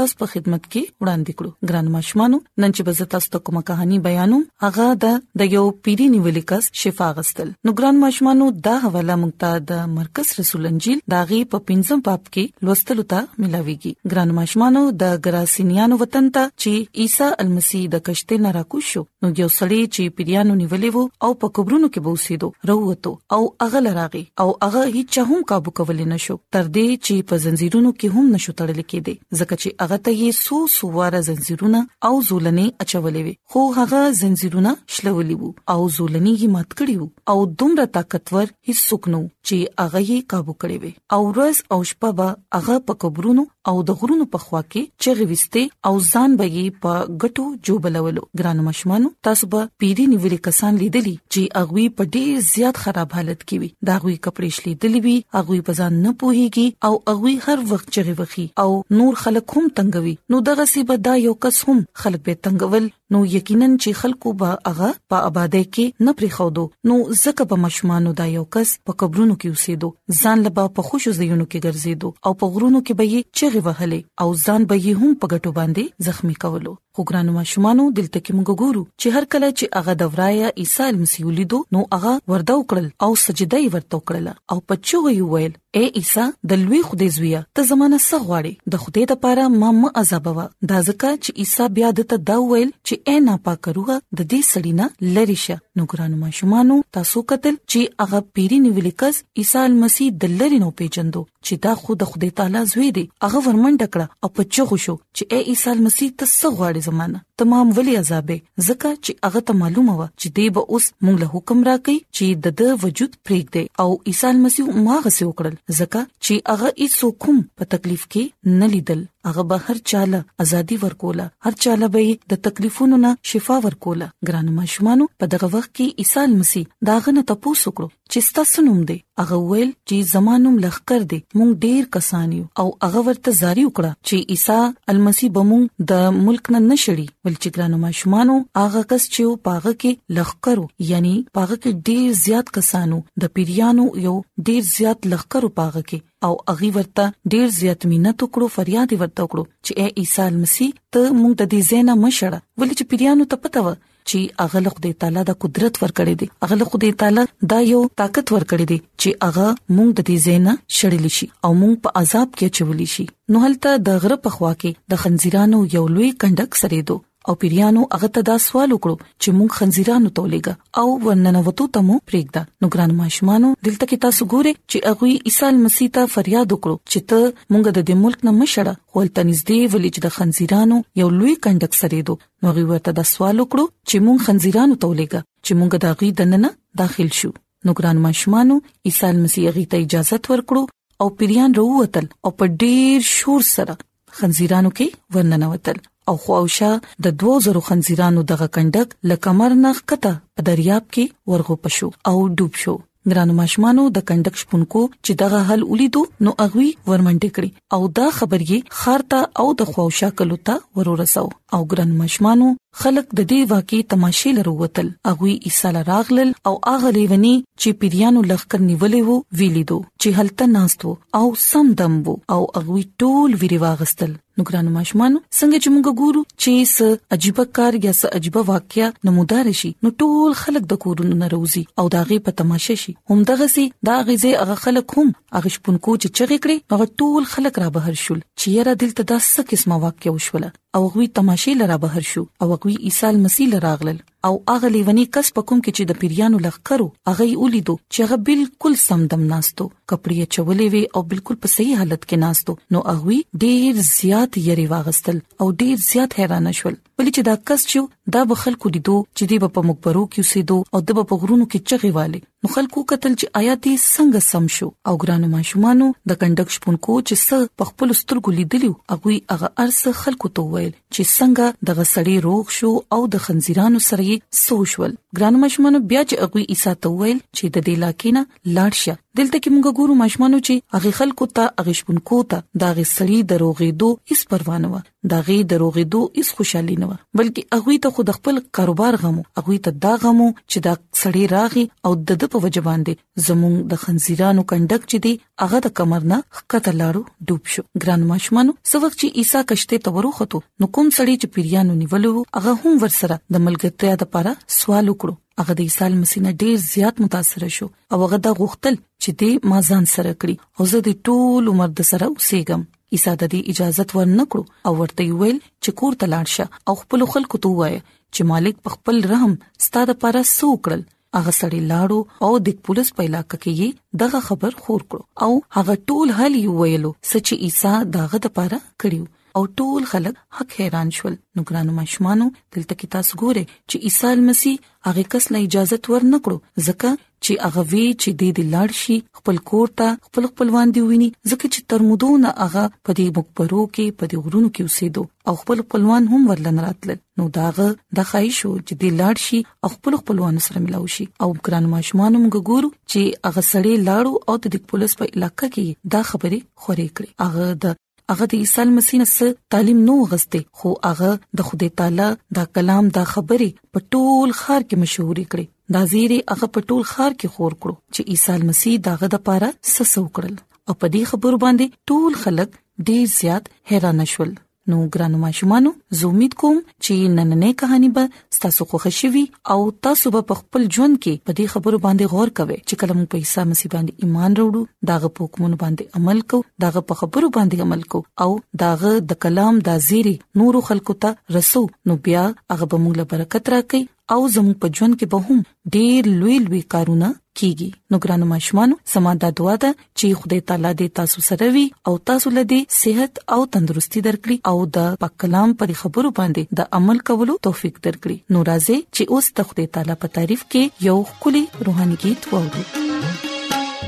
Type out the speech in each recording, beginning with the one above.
تاسو په خدمت کې وړاندې کړو ګران ماشومانو نن چې بز تاسو ته کومه کہانی بیانوم هغه دا د یو پیری نیولې کس شفا غستل نو ګران ماشومانو دا حواله مونږ ته د مرکز رسول انجیل داغي په پنځم باب کې لوستلو ته ملاويږي ګران ماشومانو د ګراسینیانو وطن ته چې عیسی المسی د کشته نه راکوشو نو یو سړی چې پیریانو نیولې وو او په قبرونو کې بوسیدو وروته او هغه لراغي او هغه هیڅ هم قابو کول نه شو تر دې چې په زنجیرونو کې هم نشو تړل کېدی ځکه چې هغه ته یې سو سواره زنجیرونه او زولنې اچولې وي خو هغه زنجیرونه شلولې وو او زولنې یې مات کړې وو او دومره طاقتور هیڅ څوک نو چې هغه یې قابو کړی وي او ورځ او شپه به هغه په قبرونو او د غرونو په خوا کې چغې وسته او ځان به یې په غټو جوبلولو ګرانو مشمانو تاسو به پیری نیولې کسان لیدلی چې اغوي په ډیر زیات خراب حالت کې وي دا غوي کپړې شلې دلی وي اغوي په ځان نه پوهیږي او اغوي هر وخت چغې وخی او نور خلک هم تنګوي نو دغه سی به دا یو کس هم خلک به تنګول نو یقینا چې خلکو به هغه په آبادې کې نه پرې خودو نو زکه په مشمانو دا یو کس په قبرونو کې اوسېدو ځان لبا په خوشو زینو کې ګرځېدو او په غرونو کې به یې چغې وهلې او ځان به یې هم په ګټو باندې زخمی کولو خو ګرانو ماشومانو دلته کې موږ ګورو چې هر کله چې هغه د ورایا عیسی مسیح ولیدو نو هغه ورده وکړل او سجده یې ورته وکړه او پچو یې ویل اے عیسی د لوی خدای زویه ته زمانہ څه غواړي د خدای د پاره ما م عذابوا دا ځکه چې عیسی بیا د ته دا ویل چې اے ناپاک روح د دې سړینا لری شه نو ګران ما شومانو تاسو قتل چې هغه پیری نیولې کس عیسی المسی د لری نو پیجندو چې دا خو د خدای تعالی زوی دی هغه ورمنډ کړه او په چغو شو چې اے عیسی المسی ته څه غواړي زمانہ تمام ولی عذاب زکه چې هغه ته معلومه و چې دی به اوس مونږ له حکم راکې چې د د وجود پریږدي او عیسی مسیح ماغه سه وکړل ځکه چې هغه هیڅ کوم په تکلیف کې نه لیدل هغه به هر چاله ازادي ورکوله هر چاله به د تکلیفونو نه شفا ورکوله ګران ماشومان په دغه وخت کې عیسی مسیح داغه نه تاسو کړو چې تاسو نوم دی هغه ویل چې زمانوم لخر دی مونږ ډیر کسان یو او هغه ورته زاری وکړه چې عیسی المسی بمون د ملک نه نشړي ول چې ګرانو ماشومانو هغه کس چې پاغه کې لخرو یعنی پاغه کې ډیر زیات کسانو د پیریانو یو ډیر زیات لخرو پاغه کې او اغي ورته ډیر زیات مينت وکړو فریاد ورته وکړو چې اے عیسی مسیح ته مونږ د دې زینا مشړه ولې چې پیریانو ته پته و چې اغه له خدای تعالی د قدرت ورکړې دي اغه له خدای تعالی دا یو طاقت ورکړې دي چې اغه مونږ د دې زینا شړل شي او مونږ په عذاب کې چولې شي نو هلته د غره په خوا کې د خنزیرانو یو لوی کندک سریدو او پیریانو هغه ته دا سوال وکړو چې مونږ خنزیرانو تولېګا او ورننه وته ته مو پرېږدا نو ګران ماشومانو دلته کې تاسو ګوره چې هغه عیسی مسیح ته فریاد وکړو چې ته مونږ د دې ملک نه مشړه خپل تنځدې ولې چې د خنزیرانو یو لوی کندک سریدو نو هغه ورته دا سوال وکړو چې مونږ خنزیرانو تولېګا چې مونږ دا غي دننه داخل شو نو ګران ماشومانو عیسی مسیح غي ته اجازه ورکړو او پیریان وروتل او په ډیر شور سره خنزیرانو کې ورننه وتل او خواوشا د 2000 خنزیرانو دغه کندک لکمر نخ کته په دریاب کې ورغو پشو او ډوب شو ګرانو ماشومانو د کندک شپونکو چې دغه حل ولیدو نو اغوي ورمنډه کړي او دا خبرګي خارته او د خواوشا کلو ته ورورسو او ګران ماشومانو خلک د دې واقعي تماشې لرو وتل اغوي عیسی راغلل او اغه لیونی چې پیریانو لخر نیولې وو ویلیدو چې هلته ناستو او سم دم وو او اغوي ټول ویری واغستل نو ګرانو ماشومان څنګه چې موږ ګورو چې س عجيبه کار یا س عجيبه واقعیا نمودار شي نو ټول خلک د کورونو ناروزي او داغه په تماشه شي هم دغه سي دا غزه هغه خلک هم هغه شپونکو چې چغې کړې هغه ټول خلک را بهر شول چې یاره دلته دا څه قسمه واقعیا وشوله او غوي تماشې لرا بهر شو او غوي عيسى مسیح لراغلل او هغه لیونی کس په کوم کې چې د پیریانو لخرو هغه ولیدو چې هغه بالکل سمدم ناستو کپڑے چولې وي او بالکل په صحیح حالت کې ناستو نو هغه ډیر زیات یری واغستل او ډیر زیات حیران شول ولې چې دا کس چې دا به خلکو لیدو چې دی په مقبرو کې اوسېدو او د په غرونو کې چغې والي نو خلکو قتل چې آیات یې څنګه سم شو او ګرانو ماشومانو د کندک شپونکو چې څه په خپل سترګو لیدلو هغه هغه ارس خلکو ته ویل چې څنګه د غسړې روغ شو او د خنزیرانو سره یې سوشول ګرانو ماشومانو بیا چې هغه عیسی ته ویل چې د دې لاکې نه لاړ شه دلته کې موږ ګورو ماشومانو چې هغه خلکو ته هغه شپونکو ته دا غسړې دروغې دوه هیڅ پروا نه و دا غي دروغې دوه هیڅ خوشحالي نه و بلکې هغه ته خود خپل کاروبار غمو هغه ته دا غمو چې دا سړی راغی او د د په وجه باندې زموږ د خنزیرانو کندک چې دی هغه د کمر نه خکته لاړو ډوب شو ګران ماشومانو سو وخت چې عیسی کشته ته وروخته نو کوم سړی چې پیریانو نیولو هغه هم ورسره د ملګرتیا لپاره سوال وکړو هغه د عیسی مسیح نه ډیر زیات متاثر شو او هغه دا غوښتل چې دې ما ځان سره کړی او زه دې ټول عمر د سره اوسېګم عیسی د دې اجازه ورنکړو او ورته ویل چې کور ته لاړ شه او خپل خلکو ته وایي چې مالک په خپل رحم ستاده لپاره سو کړل هغه سړی لاړو او د پولیس په علاقې کې دغه خبر خور کړو او هغه ټول حل یو ویلو سچ عیسی داغه د پاره کړیو او ټول خلک حق حیران شول نو ګرانو ماشومانو دلته کې تاسو ګوره چې عیسی مسیح هغه کس له اجازه ورنکړو ځکه چې هغه وی چې د دې لاړ شي خپل کور ته خپل خپلوان دی ویني ځکه چې تر مودو نه هغه په دې مقبرو کې په دې غرونو کې اوسېدو او خپل خپلوان هم ورلن راتل نو داغه د خایشو چې د لاړ شي او خپل خپلوان سره ملاوي شي او ګران ماشومان هم ګورو چې هغه سړی لاړو او د پولیس په علاقې کې دا خبره خورې کړې هغه د هغه د عیسی مسیح نه څه تعلیم نو غسته خو هغه د خدای تعالی دا کلام دا خبره په ټول خار کې مشهورې کړې دا زیری هغه په ټول خار کې خور کړو چې عیسی مسیح داغه د پاره سسو کړل او په دې خبرو باندې ټول خلک ډیر زیات حیران شول نو ګرانو ماشومانو زه امید کوم چې نننې کہانی به تاسو خوښ شوي او تاسو به په خپل ژوند کې په دې خبرو باندې غور کوئ چې کله موږ په عیسی مسیح باندې ایمان وروړو داغه په حکمونو باندې عمل کو داغه په خبرو باندې عمل کو او داغه د کلام د زیری نورو خلکو ته رسو نو بیا هغه به موږ له برکت راکړي او زموږ په ژوند کې به هم ډیر لوی لوی کارونه کیږي نو ګران ماشومان سما د دعا ده چې خدای تعالی دې تاسو سره وي او تاسو له دې صحت او تندرستي درکړي او د پاک کلام پر خبرو باندې د عمل کولو توفیق درکړي نو راځي چې اوس د خدای تعالی په تعریف کې یو کلی روحاني गीत وورو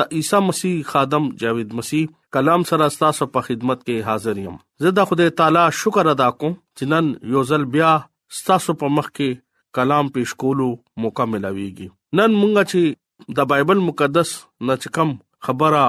د عیسی مسیح خادم جاوید مسیح کلام سره ستاسو په خدمت کې حاضر یم زه د خدای تعالی شکر ادا کوم چې نن یو ځل بیا ستاسو په مخ کې کلام پیش کولو موقع ملاويږي نن مونږ چې د بایبل مقدس نه کم خبره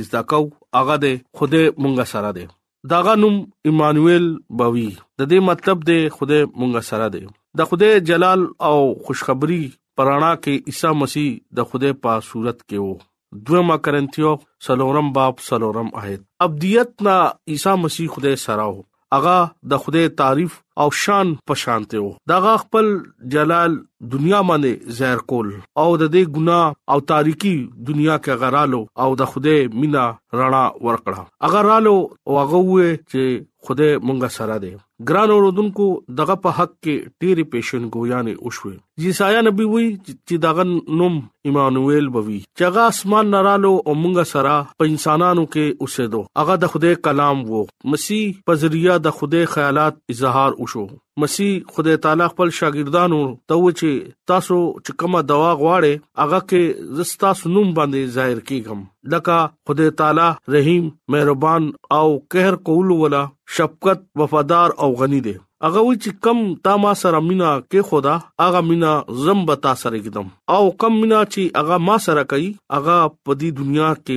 از دا کو هغه د خوده مونږ سره ده داغه نوم ایمانوئل باوی د دې مطلب دی خدای مونږه سره دی د خدای جلال او خوشخبری پرانا کې عیسی مسیح د خدای په صورت کې وو دویمه کرنتیو سلورم باب سلورم آیت ابدیت نا عیسی مسیح خدای سره وو اغا د خدای تعریف او شان په شان ته دغه خپل جلال دنیا باندې زهر کول او د دې ګناه او تاریکی دنیا کې غرالو او د خوده مینا رڼا ورکړه اگر رالو او هغه وې چې خوده مونږه سره ده ګران اوردونکو دغه په حق کې ډېری پېشن ګویانې وشوي جیسایا نبی وی چې دغه نوم ایمانوئل بوي چې هغه اسمان نارالو او موږ سره په انسانانو کې اوسېدو هغه د خدای کلام وو مسیح په ذریعہ د خدای خیالات اظهار وشو مسیح خدای تعالی خپل شاګردانو ته و چې تاسو چې کومه دوا غواړئ هغه کې زستا سنوم باندې ظاهر کیږم لکه خدای تعالی رحیم مهربان او قهر کول ولا شفقت وفادار او غنی دی هغه وی چې کم تا ما سره مینا کې خدا هغه مینا زم به تا سره کېدم او کم مینا چې هغه ما سره کوي هغه په دې دنیا کې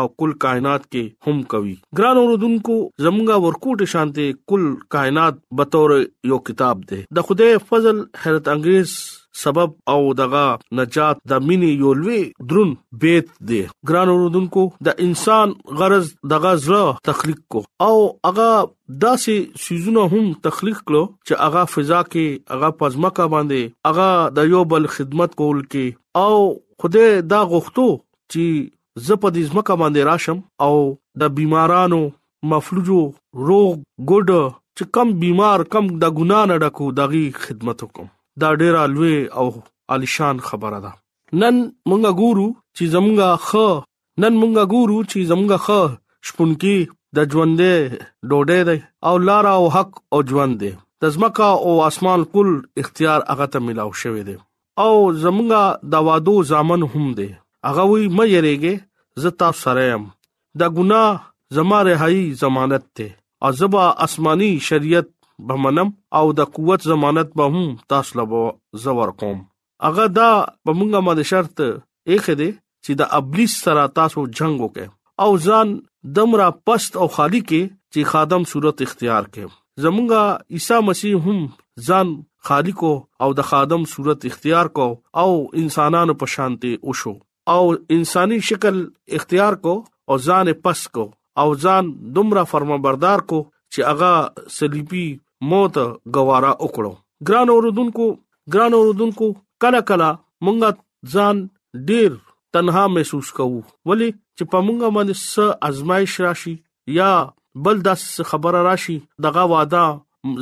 او کل کائنات کې هم کوي ګران اوردونکو زمونږه ورکوټه شانته کل کائنات به تور یو کتاب دی د خدای فضل حیرت انگیز سبب او دغه نجات د مینې یو لوی درون بیت دی ګران اوردونکو د انسان غرض دغه زړه تخلیق کو او هغه داسې سيزونه هم تخلیق کړو چې هغه فضا کې هغه پزماکه باندې هغه د یو بل خدمت کول کې او خدای دا غوښتو چې زه په دې ځمکه باندې راشم او د بيمارانو مفلوجو روغ ګډ چې کم بيمار کم د ګنا نه ډکو دغه خدمت وکم دا ډیره لوی او عالیشان خبره ده نن مونږه ګورو چې زمونږه خ نن مونږه ګورو چې زمونږه خه شپونکي د ژوندې ډوډۍ دی او لار او حق او ژوند دی د ځمکه او اسمان کل اختیار هغه ته ملاو شوی دی او زمونږه د وادو ځامن هم دی هغه وی مې یریږي زه تاسو سره يم د ګنا زما رهایی ضمانت ته او زبا آسماني شریعت بمنم او د قوت ضمانت به هم تاسو له زور کوم هغه دا په مونږه باندې شرط ایخه دي چې د ابلیس سره تاسو جنگ وکړي او ځان دمرا پست او خالی کې چې خادم صورت اختیار کړي زمونږه عیسی مسیح هم ځان خالق او د خادم صورت اختیار کو او انسانانو په شانته او شو او انساني شکل اختیار کو او ځان پس کو او ځان دومره فرمانبردار کو چې هغه صلیبي موت غواره وکړو ګران اوردونکو ګران اوردونکو کله کله مونږه ځان ډیر تنها محسوس کوو ولی چې په مونږه باندې څه ازمایش راشي یا بل داس خبره راشي دغه واده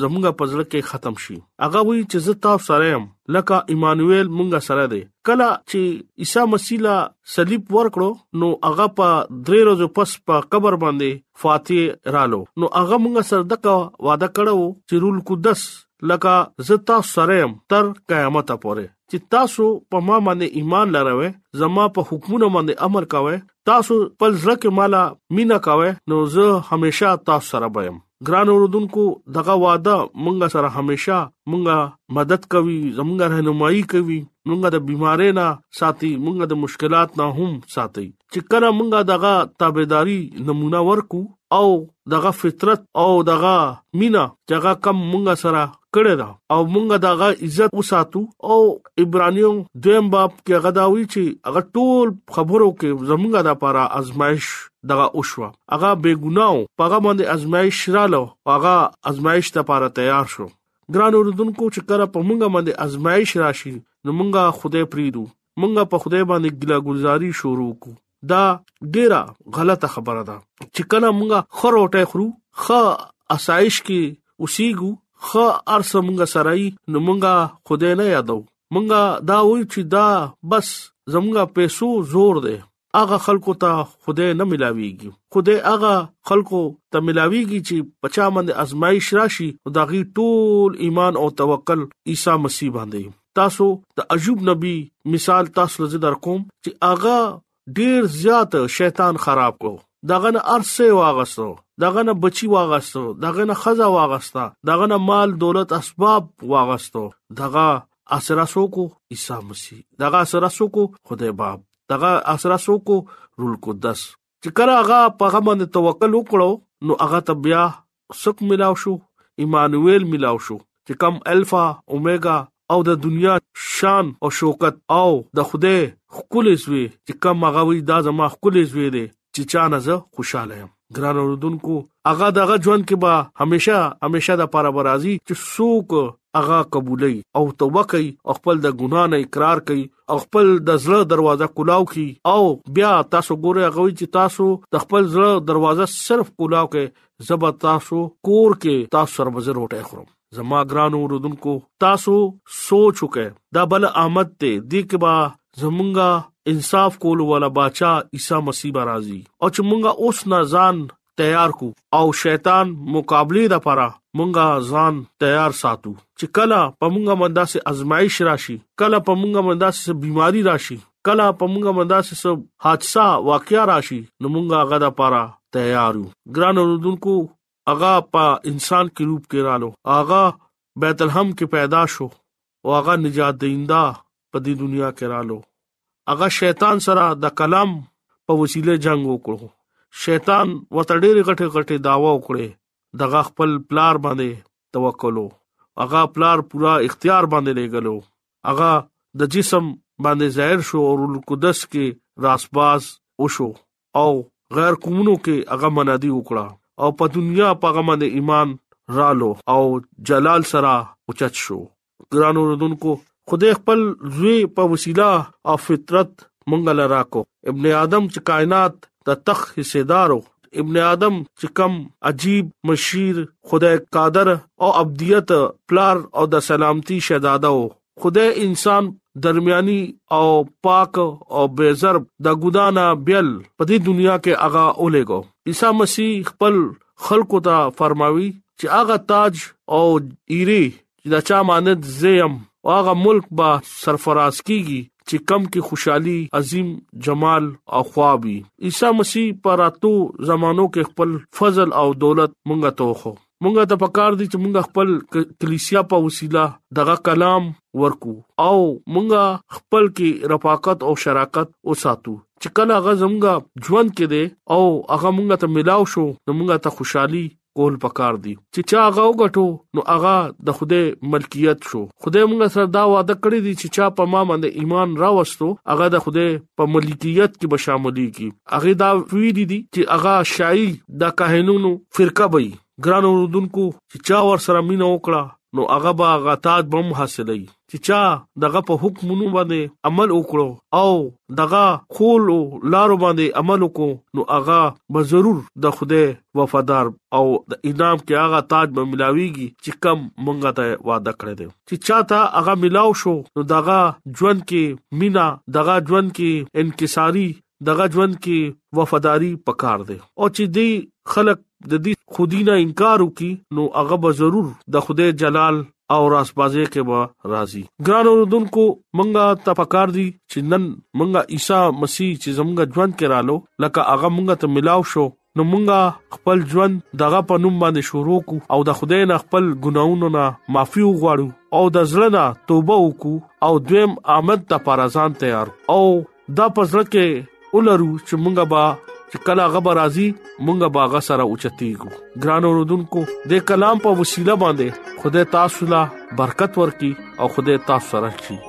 زمونږه پزړه کې ختم شي هغه وی چې زه تاسو سره يم لکه ایمانوئل مونږه سره دی کله چې عیسی مسیح لا صلیب ورکړو نو هغه په درې ورځې پس په قبر باندې فاتح رالو نو هغه مونږه سره دغه وعده کړو چې رول قدس لکه زتا سره تر قیامت پورې چې تاسو په ما باندې ایمان لروي زما په حکمونو باندې عمل کوي تاسو خپل ځل کې مالا مینا کوي نو زه همیشه تاسو سره بیم ګران اوردونکو دغه وعده مونږه سره همیشه مونږه مدد کوي زمونږه رهنمایي کوي مونږه د بيمارۍ نه ساتي مونږه د مشکلات نه هم ساتي چې کله مونږه دغه تابعداري نمونه ورکو او دغه فطرت او دغه مینا چې هغه کم مونږه سره کړی دا او مونږه دغه عزت وساتو او ابرانیو دویم باب کې هغه دا وی چې هغه ټول خبرو کې زمونږه د لپاره آزمائش دغه اوشوا هغه بے ګناو هغه باندې آزمائش رالو هغه آزمائش ته لپاره تیار شو ګران اوردونکو چې کله په مونږه باندې آزمائش راشي نو مونږه خوده پریدو مونږه په خدای باندې ګلا ګلزاري شروع کو دا ډیره غلطه خبره ده چې کله مونږه خروټه خرو خ اسایش کې اوسېګو خ ارس مونږه سرای نو مونږه خدای نه یادو مونږه دا وای چې دا بس زمونږه پیسو زور دی هغه خلکو ته خدای نه ملاويږي خدای هغه خلکو ته ملاويږي چې پچا باندې ازمایش راشي او دا غي ټول ایمان او توکل عیسی مسیح باندې تاسو د عجوب نبی مثال تاسو لزه در کوم چې هغه ډیر زیات شیطان خراب کو دغه نه ارسه واغسو دغه نه بچي واغستو دغه نه خزا واغستا دغه نه مال دولت اسباب واغستو دغه اسرا سوکو عیسی مسیح دغه اسرا سوکو خدای باب دغه اسرا سوکو رول قدس چې کله هغه په هغه باندې توکل وکړو نو هغه ته بیا سک ملاو شو ایمانوئل ملاو شو چې کم الفا اوميګا او د دنیا شان او شوکت او د خوده خپل زوی چې کم هغه وی دا زما خپل زوی دی چې چا نه زه خوشاله یم ګران اوردونکو هغه دغه ژوند کې به همیشه همیشه د پاره برازي چې څوک هغه قبولي او توبه کوي او خپل د ګناه نه اقرار کوي او خپل د زړه دروازه کولاو کوي او بیا تاسو ګوره هغه چې تاسو د خپل زړه دروازه صرف کولاو کوي زبر تاسو کور کې تاسو سره وزر وټه خورم زما ګران اوردونکو تاسو سوچ وکه دا بل آمد ته دی کې با زمونږه انصاف کول ولا بچا عیسی مسیح راضي او چې مونږه اوس نه ځان تیار کو او شیطان مقابله د پاره مونږه ځان تیار ساتو چې کله په مونږه مندا سه ازمایش راشي کله په مونږه مندا سه بيماري راشي کله په موږ باندې څه حادثه واقعیا راشي نو موږ هغه د پاره تیار یو ګران اوردونکو هغه په انسان کې روپ کې رالو هغه بیت الحم کې پیدا شو او هغه نجات دیندا په دې دنیا کې رالو هغه شیطان سره د کلام په وسیله جنگ وکړو شیطان وته ډېر غټه غټه داوا وکړي دغه خپل پلار باندې توکل هغه پلار پورا اختیار باندې لګلو هغه د جسم باندې ظاهر شو او القدس کې راسباز وشو او غیر قومونو کې هغه منادي وکړه او په دنیا په هغه باندې ایمان رالو او جلال سره اوچت شو ګران اوردونکو خدای خپل زوی په وسیله او فطرت مونږ لرا کو ابن ادم چې کائنات د تخ حصدارو ابن ادم چې کم عجیب مشیر خدای قادر او ابدیت پلار او د سلامتی شهزاده خدای انسان درمیاني او پاک او بیزر د ګنا نه بیل په دې دنیا کې هغه اولېګو عیسی مسیح خپل خلکو ته فرماوي چې هغه تاج او ایری چې دا چا مانند زیم او هغه ملک به سرفراز کیږي چې کم کې خوشحالي عظیم جمال او خوابي عیسی مسیح پراتو زمانو کې خپل فضل او دولت مونږ ته وخو مونږه ته پکار دي چې مونږ خپل کلیسیا په وسیله دغه کلام ورکو او مونږه خپل کې رفاقت او شراکت وساتو چې کله هغه زمونږ ژوند کې دي او هغه مونږه ته ملاو شو نو مونږه ته خوشحالي کول پکار دي چې چا هغه وګټو نو هغه د خوده ملکیت شو خوده مونږ سره دا وعده کړی دي چې چا په ما باندې ایمان راوستو هغه د خوده په ملکیت کې به شاملېږي هغه دا ویلي دي چې هغه شایي د کاهنونو فرقه به ګران اوردونکو چې چا ور سره مينه وکړه نو هغه به غتاج بم حاصلې چې چا دغه په حکمونو باندې عمل وکړو او دغه خول او لارو باندې عمل وکړو نو هغه به ضرور د خوده وفادار او د انعام کې هغه تاج به ملاويږي چې کم مونږه ته وعده کړی دی چې چاته هغه ملاو شو نو دغه ژوند کې مینا دغه ژوند کې انکساری دغه ژوند کې وفاداری پکار دی او چې دی خلک د دې خودینا انکار وکي نو هغه به ضرور د خدای جلال او راسبازه کې به راضي ګران اوردونکو مونږه تفکر دي چې نن مونږه عیسی مسیح چې زمونږ ژوند کې رالو لکه هغه مونږه ته ملاو شو نو مونږه خپل ژوند دغه په نوم باندې شروع کو او د خدای نه خپل ګناونو نه معافي وغواړو او د زړه نه توبه وکړو او دویم آمد د پاره ځان تیار او دا پزړه کې ولرو چې مونږه با چې کله غبر راځي مونږه باغ سره اوچتيګو ګران اوردونکو د کلام په وسیله باندې خدای تاسو لا برکت ورکړي او خدای تاسو سره شي